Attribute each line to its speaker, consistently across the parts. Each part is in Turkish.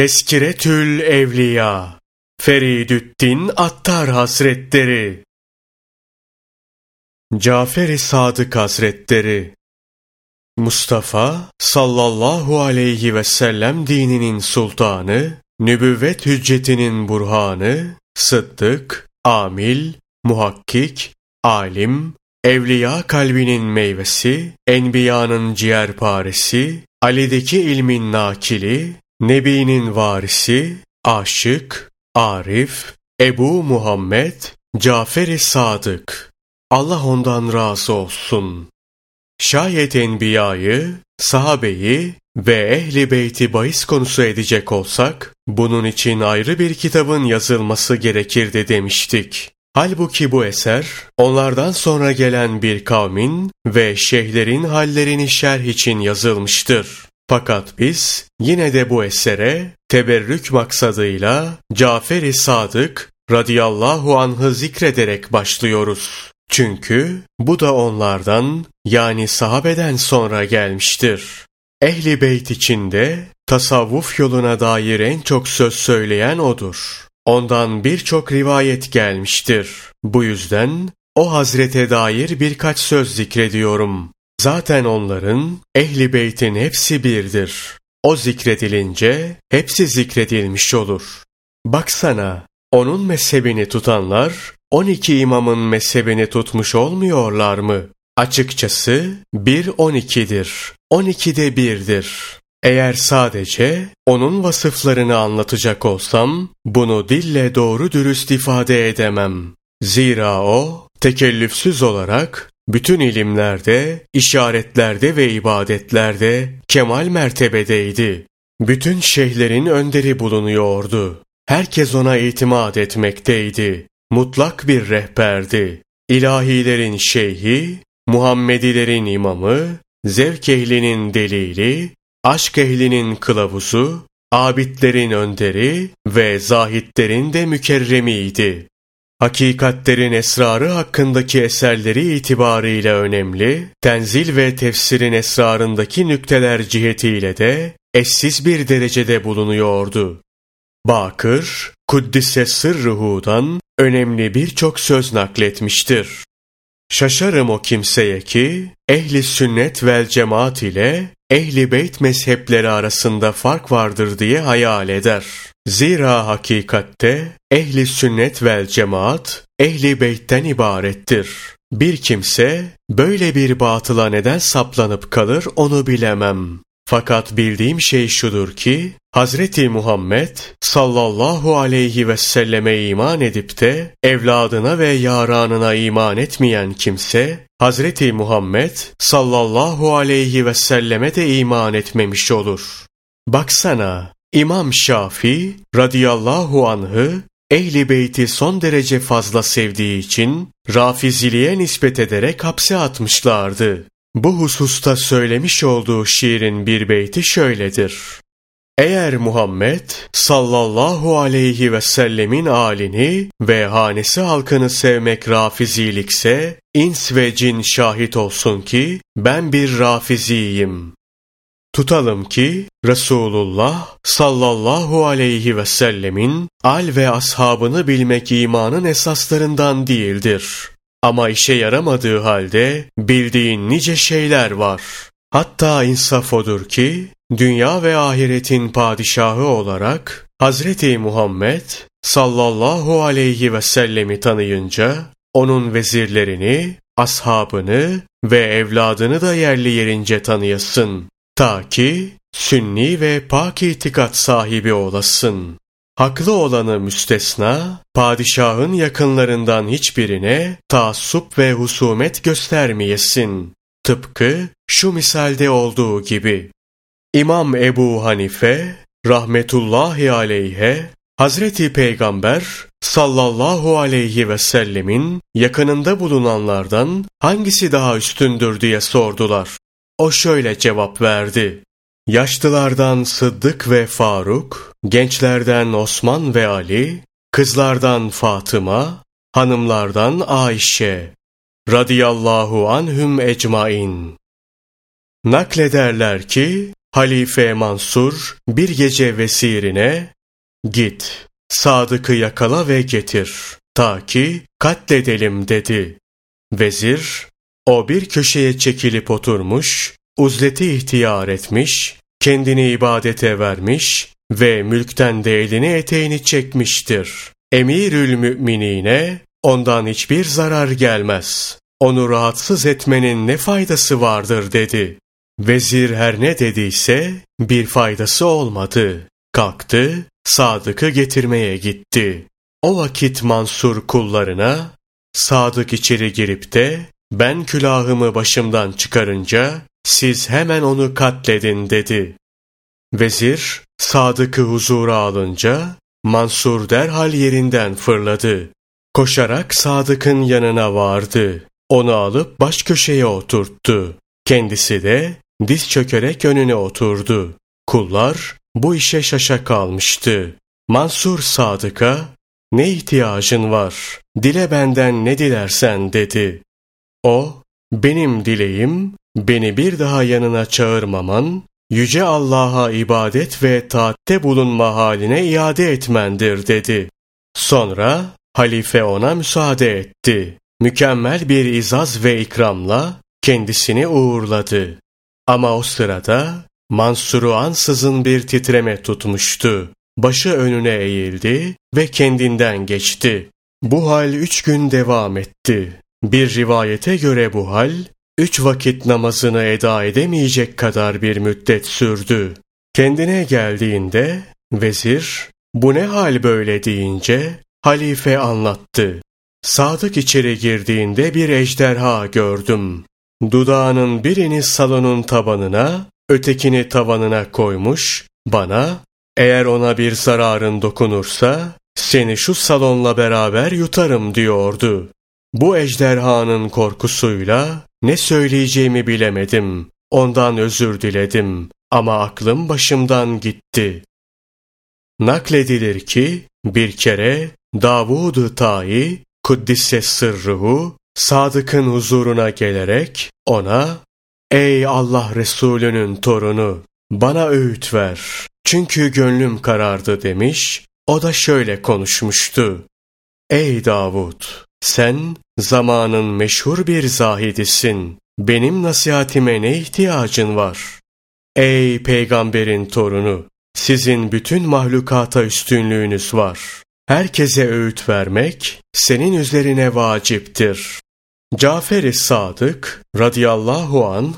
Speaker 1: Teskiretül Evliya Feridüddin Attar Hazretleri. Cafer-i Sadık Hazretleri. Mustafa sallallahu aleyhi ve sellem dininin sultanı, nübüvvet hüccetinin burhanı, sıddık, amil, muhakkik, alim, evliya kalbinin meyvesi, enbiyanın ciğerparesi, Ali'deki ilmin nakili, Nebi'nin varisi, aşık, arif, Ebu Muhammed, Cafer-i Sadık. Allah ondan razı olsun. Şayet enbiyayı, sahabeyi ve ehli beyti bahis konusu edecek olsak, bunun için ayrı bir kitabın yazılması gerekirdi demiştik. Halbuki bu eser, onlardan sonra gelen bir kavmin ve şeyhlerin hallerini şerh için yazılmıştır. Fakat biz yine de bu esere teberrük maksadıyla Cafer-i Sadık radıyallahu anh'ı zikrederek başlıyoruz. Çünkü bu da onlardan yani sahabeden sonra gelmiştir. Ehli beyt içinde tasavvuf yoluna dair en çok söz söyleyen odur. Ondan birçok rivayet gelmiştir. Bu yüzden o hazrete dair birkaç söz zikrediyorum. Zaten onların, ehli beytin hepsi birdir. O zikredilince hepsi zikredilmiş olur. Baksana, onun mezhebini tutanlar, 12 imamın mezhebini tutmuş olmuyorlar mı? Açıkçası bir 12'dir. 12'de birdir. Eğer sadece onun vasıflarını anlatacak olsam, bunu dille doğru dürüst ifade edemem. Zira o, tekellüfsüz olarak bütün ilimlerde, işaretlerde ve ibadetlerde kemal mertebedeydi. Bütün şeyhlerin önderi bulunuyordu. Herkes ona itimat etmekteydi. Mutlak bir rehberdi. İlahilerin şeyhi, Muhammedilerin imamı, zevk ehlinin delili, aşk ehlinin kılavuzu, abidlerin önderi ve zahitlerin de mükerremiydi. Hakikatlerin esrarı hakkındaki eserleri itibariyle önemli, tenzil ve tefsirin esrarındaki nükteler cihetiyle de eşsiz bir derecede bulunuyordu. Bakır, Kuddise Sırrıhu'dan önemli birçok söz nakletmiştir. Şaşarım o kimseye ki, ehli sünnet vel cemaat ile ehli beyt mezhepleri arasında fark vardır diye hayal eder. Zira hakikatte ehli sünnet vel cemaat ehli beytten ibarettir. Bir kimse böyle bir batıla neden saplanıp kalır onu bilemem. Fakat bildiğim şey şudur ki Hazreti Muhammed sallallahu aleyhi ve selleme iman edip de evladına ve yaranına iman etmeyen kimse Hazreti Muhammed sallallahu aleyhi ve selleme de iman etmemiş olur. Baksana İmam Şafi radıyallahu anh'ı Ehli beyti son derece fazla sevdiği için Rafiziliğe nispet ederek hapse atmışlardı. Bu hususta söylemiş olduğu şiirin bir beyti şöyledir. Eğer Muhammed sallallahu aleyhi ve sellemin alini ve hanesi halkını sevmek rafizilikse, ins ve cin şahit olsun ki ben bir rafiziyim. Tutalım ki Resulullah sallallahu aleyhi ve sellemin al ve ashabını bilmek imanın esaslarından değildir. Ama işe yaramadığı halde bildiğin nice şeyler var. Hatta insaf odur ki dünya ve ahiretin padişahı olarak Hazreti Muhammed sallallahu aleyhi ve sellemi tanıyınca onun vezirlerini, ashabını ve evladını da yerli yerince tanıyasın. Ta ki sünni ve pak itikat sahibi olasın. Haklı olanı müstesna, padişahın yakınlarından hiçbirine taassup ve husumet göstermeyesin. Tıpkı şu misalde olduğu gibi. İmam Ebu Hanife, rahmetullahi aleyhe, Hazreti Peygamber sallallahu aleyhi ve sellemin yakınında bulunanlardan hangisi daha üstündür diye sordular. O şöyle cevap verdi. Yaşlılardan Sıddık ve Faruk, gençlerden Osman ve Ali, kızlardan Fatıma, hanımlardan Ayşe. Radiyallahu anhüm ecmain. Naklederler ki, Halife Mansur bir gece vesirine git Sadık'ı yakala ve getir ta ki katledelim dedi. Vezir o bir köşeye çekilip oturmuş, uzleti ihtiyar etmiş, kendini ibadete vermiş ve mülkten de elini eteğini çekmiştir. Emirül müminine ondan hiçbir zarar gelmez. Onu rahatsız etmenin ne faydası vardır dedi. Vezir her ne dediyse bir faydası olmadı. Kalktı, Sadık'ı getirmeye gitti. O vakit Mansur kullarına, Sadık içeri girip de ben külahımı başımdan çıkarınca siz hemen onu katledin dedi. Vezir Sadık'ı huzura alınca Mansur derhal yerinden fırladı. Koşarak Sadık'ın yanına vardı. Onu alıp baş köşeye oturttu. Kendisi de diz çökerek önüne oturdu. Kullar bu işe şaşa kalmıştı. Mansur Sadık'a ne ihtiyacın var? Dile benden ne dilersen dedi. O, benim dileğim, beni bir daha yanına çağırmaman, Yüce Allah'a ibadet ve taatte bulunma haline iade etmendir dedi. Sonra halife ona müsaade etti. Mükemmel bir izaz ve ikramla kendisini uğurladı. Ama o sırada Mansur'u ansızın bir titreme tutmuştu. Başı önüne eğildi ve kendinden geçti. Bu hal üç gün devam etti. Bir rivayete göre bu hal, üç vakit namazını eda edemeyecek kadar bir müddet sürdü. Kendine geldiğinde, vezir, bu ne hal böyle deyince, halife anlattı. Sadık içeri girdiğinde bir ejderha gördüm. Dudağının birini salonun tabanına, ötekini tavanına koymuş, bana, eğer ona bir zararın dokunursa, seni şu salonla beraber yutarım diyordu. Bu ejderhanın korkusuyla ne söyleyeceğimi bilemedim. Ondan özür diledim ama aklım başımdan gitti. Nakledilir ki bir kere Davud-ı Ta'i Kuddisse sırruhu Sadık'ın huzuruna gelerek ona Ey Allah Resulü'nün torunu bana öğüt ver. Çünkü gönlüm karardı demiş. O da şöyle konuşmuştu. Ey Davud sen zamanın meşhur bir zahidisin. Benim nasihatime ne ihtiyacın var? Ey peygamberin torunu! Sizin bütün mahlukata üstünlüğünüz var. Herkese öğüt vermek senin üzerine vaciptir. Cafer-i Sadık radıyallahu an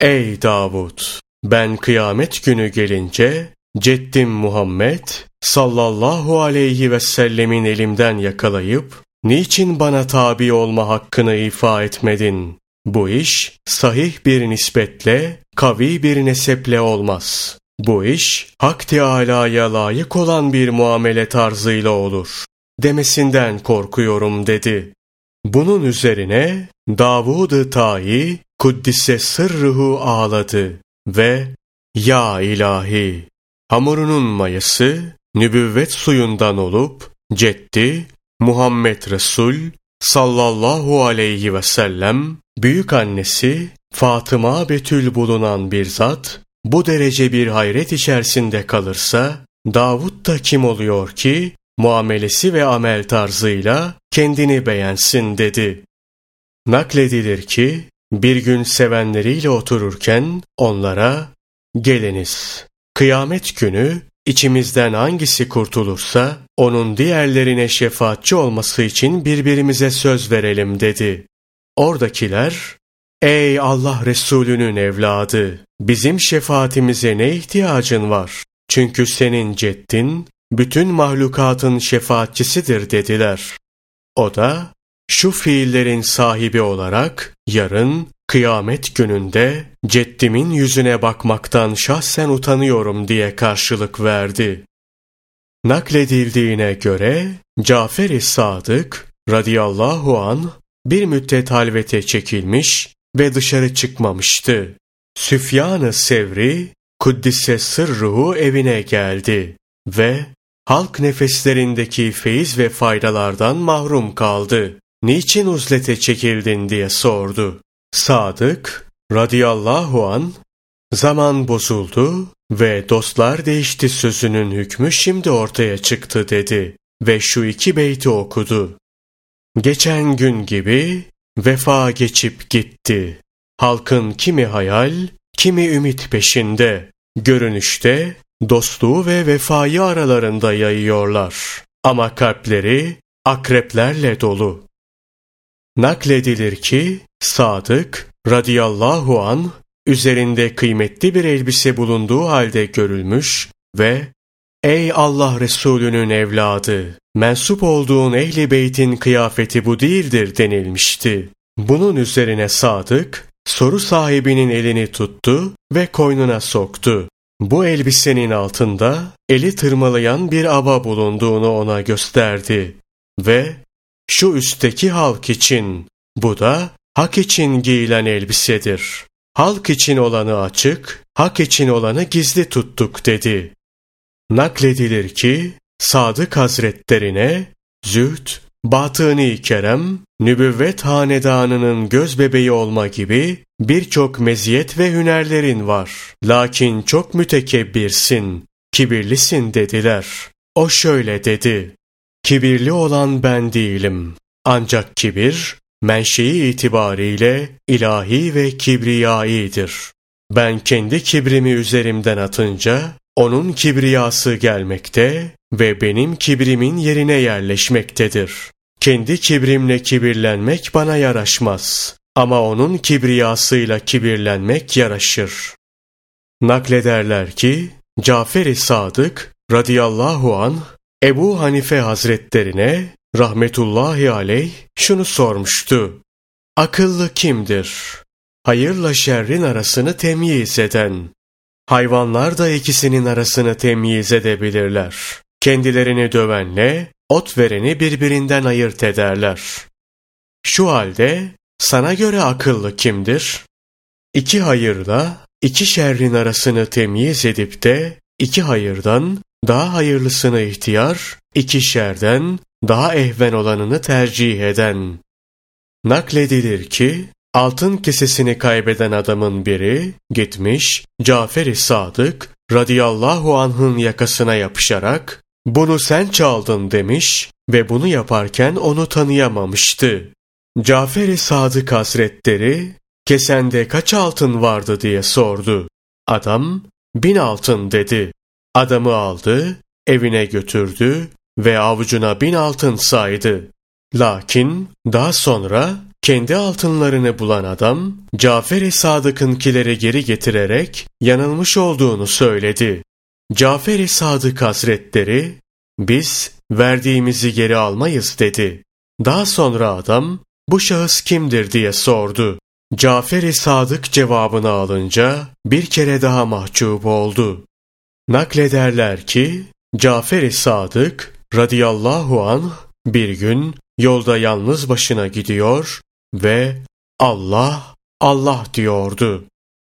Speaker 1: Ey Davud! Ben kıyamet günü gelince Ceddim Muhammed sallallahu aleyhi ve sellemin elimden yakalayıp Niçin bana tabi olma hakkını ifa etmedin? Bu iş sahih bir nispetle, kavi bir neseple olmaz. Bu iş Hak Teâlâ'ya layık olan bir muamele tarzıyla olur. Demesinden korkuyorum dedi. Bunun üzerine Davud-ı Tayi Kuddise sırrıhu ağladı ve Ya ilahi hamurunun mayası nübüvvet suyundan olup ceddi Muhammed Resul sallallahu aleyhi ve sellem büyük annesi Fatıma Betül bulunan bir zat bu derece bir hayret içerisinde kalırsa Davud da kim oluyor ki muamelesi ve amel tarzıyla kendini beğensin dedi. Nakledilir ki bir gün sevenleriyle otururken onlara geliniz kıyamet günü İçimizden hangisi kurtulursa onun diğerlerine şefaatçi olması için birbirimize söz verelim dedi. Oradakiler Ey Allah Resulü'nün evladı bizim şefaatimize ne ihtiyacın var? Çünkü senin ceddin bütün mahlukatın şefaatçisidir dediler. O da şu fiillerin sahibi olarak yarın kıyamet gününde ceddimin yüzüne bakmaktan şahsen utanıyorum diye karşılık verdi. Nakledildiğine göre Cafer-i Sadık radıyallahu an bir müddet halvete çekilmiş ve dışarı çıkmamıştı. Süfyan-ı Sevri Kuddise sırruhu evine geldi ve halk nefeslerindeki feyiz ve faydalardan mahrum kaldı. Niçin uzlete çekildin diye sordu. Sadık radıyallahu an Zaman bozuldu ve dostlar değişti sözünün hükmü şimdi ortaya çıktı dedi ve şu iki beyti okudu. Geçen gün gibi vefa geçip gitti. Halkın kimi hayal, kimi ümit peşinde. Görünüşte dostluğu ve vefayı aralarında yayıyorlar. Ama kalpleri akreplerle dolu. Nakledilir ki Sadık radıyallahu an üzerinde kıymetli bir elbise bulunduğu halde görülmüş ve Ey Allah Resulü'nün evladı, mensup olduğun ehli beytin kıyafeti bu değildir denilmişti. Bunun üzerine Sadık, soru sahibinin elini tuttu ve koynuna soktu. Bu elbisenin altında eli tırmalayan bir aba bulunduğunu ona gösterdi. Ve şu üstteki halk için, bu da hak için giyilen elbisedir. Halk için olanı açık, hak için olanı gizli tuttuk dedi. Nakledilir ki Sadık Hazretlerine zühd, batını kerem, nübüvvet hanedanının göz bebeği olma gibi birçok meziyet ve hünerlerin var. Lakin çok mütekebbirsin, kibirlisin dediler. O şöyle dedi. Kibirli olan ben değilim. Ancak kibir, menşei itibariyle ilahi ve kibriyaidir. Ben kendi kibrimi üzerimden atınca, onun kibriyası gelmekte ve benim kibrimin yerine yerleşmektedir. Kendi kibrimle kibirlenmek bana yaraşmaz. Ama onun kibriyasıyla kibirlenmek yaraşır. Naklederler ki, Cafer-i Sadık radıyallahu an Ebu Hanife Hazretlerine rahmetullahi aleyh şunu sormuştu. Akıllı kimdir? Hayırla şerrin arasını temyiz eden. Hayvanlar da ikisinin arasını temyiz edebilirler. Kendilerini dövenle ot vereni birbirinden ayırt ederler. Şu halde sana göre akıllı kimdir? İki hayırla iki şerrin arasını temyiz edip de iki hayırdan daha hayırlısını ihtiyar, iki şerden daha ehven olanını tercih eden. Nakledilir ki altın kesesini kaybeden adamın biri gitmiş Cafer-i Sadık radıyallahu anh'ın yakasına yapışarak bunu sen çaldın demiş ve bunu yaparken onu tanıyamamıştı. Cafer-i Sadık Hazretleri kesende kaç altın vardı diye sordu. Adam bin altın dedi. Adamı aldı, evine götürdü ve avucuna bin altın saydı. Lakin daha sonra kendi altınlarını bulan adam Cafer-i Sadık'ınkileri geri getirerek yanılmış olduğunu söyledi. Cafer-i Sadık Hazretleri biz verdiğimizi geri almayız dedi. Daha sonra adam bu şahıs kimdir diye sordu. Cafer-i Sadık cevabını alınca bir kere daha mahcup oldu. Naklederler ki Cafer-i Sadık radıyallahu anh bir gün yolda yalnız başına gidiyor ve Allah, Allah diyordu.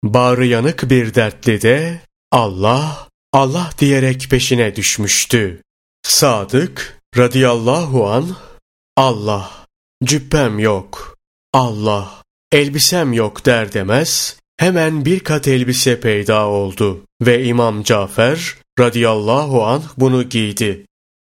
Speaker 1: Bağrı yanık bir dertli de Allah, Allah diyerek peşine düşmüştü. Sadık radıyallahu an Allah, cübbem yok, Allah, elbisem yok der demez, hemen bir kat elbise peyda oldu ve İmam Cafer radıyallahu anh bunu giydi.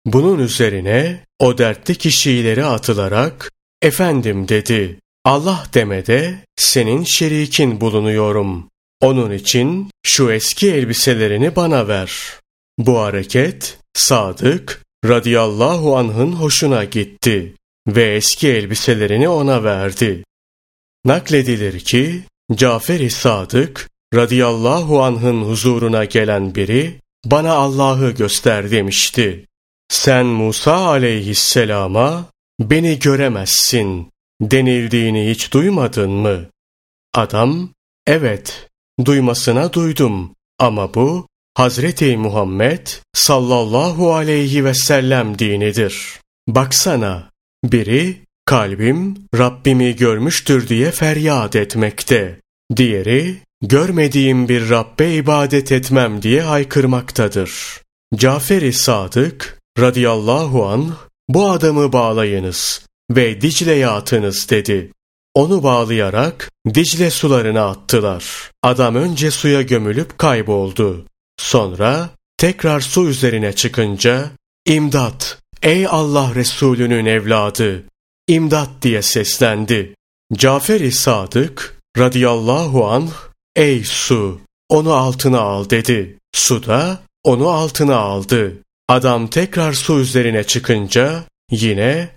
Speaker 1: Bunun üzerine o dertli kişileri atılarak efendim dedi. Allah demede senin şerikin bulunuyorum. Onun için şu eski elbiselerini bana ver. Bu hareket Sadık radıyallahu anh'ın hoşuna gitti ve eski elbiselerini ona verdi. Nakledilir ki Cafer-i Sadık radıyallahu anh'ın huzuruna gelen biri bana Allah'ı göster demişti. Sen Musa aleyhisselama beni göremezsin denildiğini hiç duymadın mı? Adam, evet, duymasına duydum ama bu Hazreti Muhammed sallallahu aleyhi ve sellem dinidir. Baksana, biri kalbim Rabbimi görmüştür diye feryat etmekte. Diğeri görmediğim bir Rabbe ibadet etmem diye haykırmaktadır. Cafer-i Sadık radıyallahu an bu adamı bağlayınız ve Dicle'ye atınız dedi. Onu bağlayarak Dicle sularına attılar. Adam önce suya gömülüp kayboldu. Sonra tekrar su üzerine çıkınca İmdat! Ey Allah Resulü'nün evladı! İmdat diye seslendi. Cafer-i Sadık radıyallahu anh Ey su! Onu altına al dedi. Su da onu altına aldı. Adam tekrar su üzerine çıkınca yine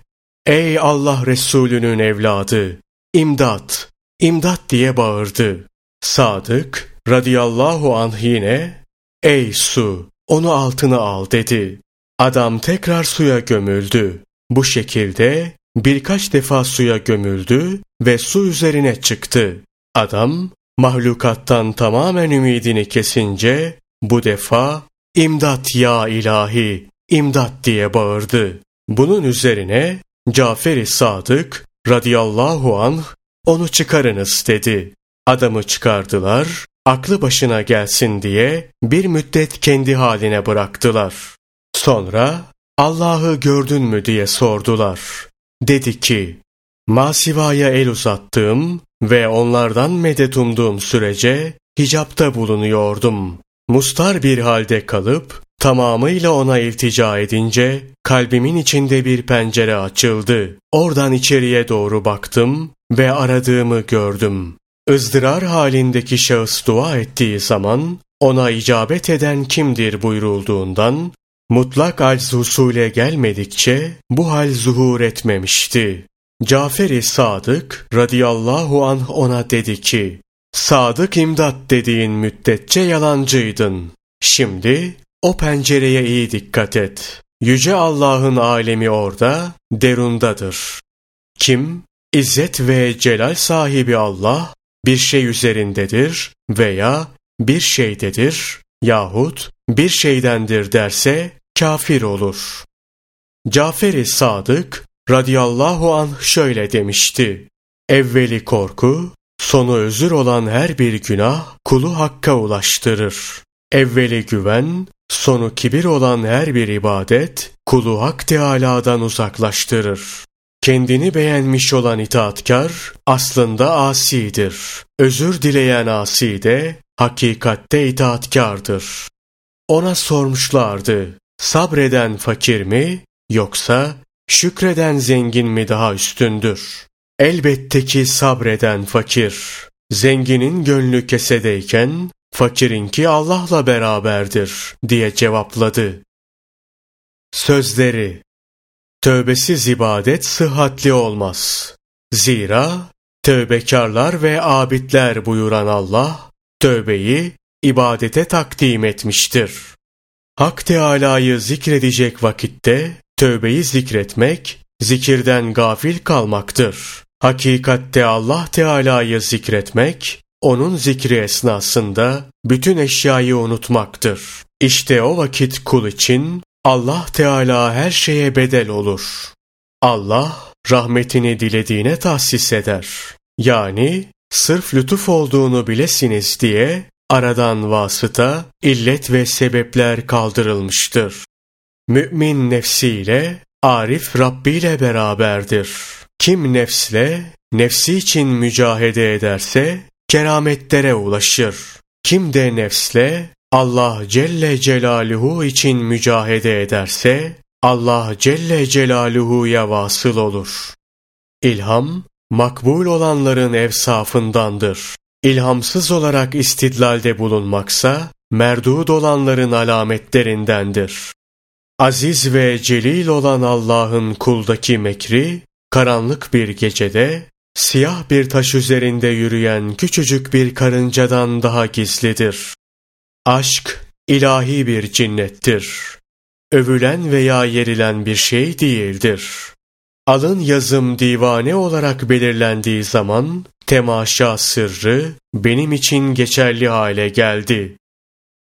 Speaker 1: Ey Allah Resulü'nün evladı! İmdat! İmdat diye bağırdı. Sadık radıyallahu anh yine Ey su! Onu altına al dedi. Adam tekrar suya gömüldü. Bu şekilde birkaç defa suya gömüldü ve su üzerine çıktı. Adam mahlukattan tamamen ümidini kesince bu defa imdat ya ilahi, imdat diye bağırdı. Bunun üzerine Cafer-i Sadık radıyallahu anh onu çıkarınız dedi. Adamı çıkardılar, aklı başına gelsin diye bir müddet kendi haline bıraktılar. Sonra Allah'ı gördün mü diye sordular. Dedi ki, Masivaya el uzattığım ve onlardan medet umduğum sürece hicapta bulunuyordum. Mustar bir halde kalıp tamamıyla ona iltica edince kalbimin içinde bir pencere açıldı. Oradan içeriye doğru baktım ve aradığımı gördüm. ızdırar halindeki şahıs dua ettiği zaman ona icabet eden kimdir buyurulduğundan mutlak acz husule gelmedikçe bu hal zuhur etmemişti. Cafer-i Sadık radıyallahu anh ona dedi ki, Sadık imdat dediğin müddetçe yalancıydın. Şimdi o pencereye iyi dikkat et. Yüce Allah'ın alemi orada, derundadır. Kim, İzzet ve celal sahibi Allah, bir şey üzerindedir veya bir şeydedir yahut bir şeydendir derse kafir olur. Cafer-i Sadık radıyallahu an şöyle demişti. Evveli korku, sonu özür olan her bir günah kulu hakka ulaştırır. Evveli güven, sonu kibir olan her bir ibadet kulu hak Teala'dan uzaklaştırır. Kendini beğenmiş olan itaatkar aslında asidir. Özür dileyen asi de hakikatte itaatkardır. Ona sormuşlardı, sabreden fakir mi yoksa şükreden zengin mi daha üstündür? Elbette ki sabreden fakir. Zenginin gönlü kesedeyken fakirinki Allah'la beraberdir diye cevapladı. Sözleri Tövbesiz ibadet sıhhatli olmaz. Zira tövbekarlar ve abidler buyuran Allah, tövbeyi ibadete takdim etmiştir. Hak Teâlâ'yı zikredecek vakitte, tövbeyi zikretmek, zikirden gafil kalmaktır. Hakikatte Allah Teala'yı zikretmek, onun zikri esnasında bütün eşyayı unutmaktır. İşte o vakit kul için Allah Teala her şeye bedel olur. Allah rahmetini dilediğine tahsis eder. Yani sırf lütuf olduğunu bilesiniz diye aradan vasıta, illet ve sebepler kaldırılmıştır. Mümin nefsiyle, arif Rabbi ile beraberdir. Kim nefsle, nefsi için mücahede ederse, kerametlere ulaşır. Kim de nefsle, Allah Celle Celaluhu için mücahede ederse, Allah Celle Celaluhu'ya vasıl olur. İlham, makbul olanların evsafındandır. İlhamsız olarak istidlalde bulunmaksa, merdud olanların alametlerindendir. Aziz ve celil olan Allah'ın kuldaki mekri, karanlık bir gecede, siyah bir taş üzerinde yürüyen küçücük bir karıncadan daha gizlidir. Aşk, ilahi bir cinnettir. Övülen veya yerilen bir şey değildir. Alın yazım divane olarak belirlendiği zaman, temaşa sırrı benim için geçerli hale geldi.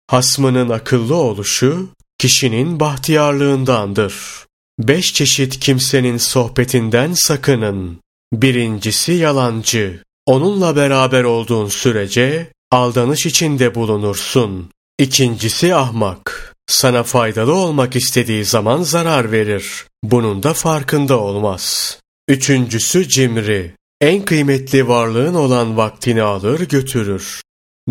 Speaker 1: Hasmının akıllı oluşu, kişinin bahtiyarlığındandır. Beş çeşit kimsenin sohbetinden sakının. Birincisi yalancı. Onunla beraber olduğun sürece aldanış içinde bulunursun. İkincisi ahmak. Sana faydalı olmak istediği zaman zarar verir. Bunun da farkında olmaz. Üçüncüsü cimri. en kıymetli varlığın olan vaktini alır götürür.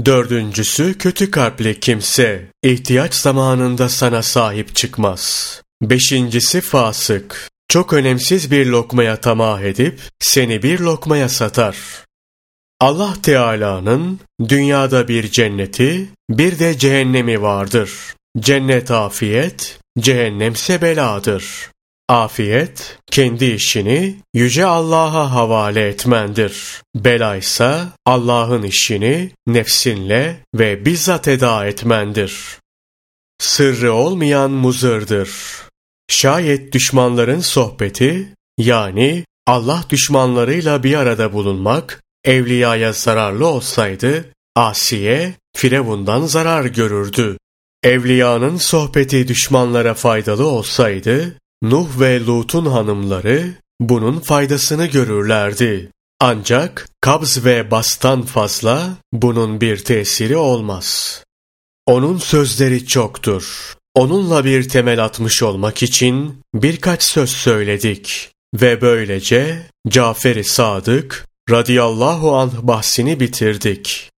Speaker 1: Dördüncüsü kötü kalpli kimse, ihtiyaç zamanında sana sahip çıkmaz. Beşincisi fasık, çok önemsiz bir lokmaya tamah edip seni bir lokmaya satar. Allah Teala'nın dünyada bir cenneti, bir de cehennemi vardır. Cennet afiyet, cehennemse beladır. Afiyet, kendi işini Yüce Allah'a havale etmendir. Bela ise Allah'ın işini nefsinle ve bizzat eda etmendir. Sırrı olmayan muzırdır. Şayet düşmanların sohbeti, yani Allah düşmanlarıyla bir arada bulunmak, evliyaya zararlı olsaydı, Asiye, Firavundan zarar görürdü. Evliyanın sohbeti düşmanlara faydalı olsaydı, Nuh ve Lut'un hanımları bunun faydasını görürlerdi. Ancak kabz ve bastan fazla bunun bir tesiri olmaz. Onun sözleri çoktur. Onunla bir temel atmış olmak için birkaç söz söyledik ve böylece Cafer-i Sadık radıyallahu anh bahsini bitirdik.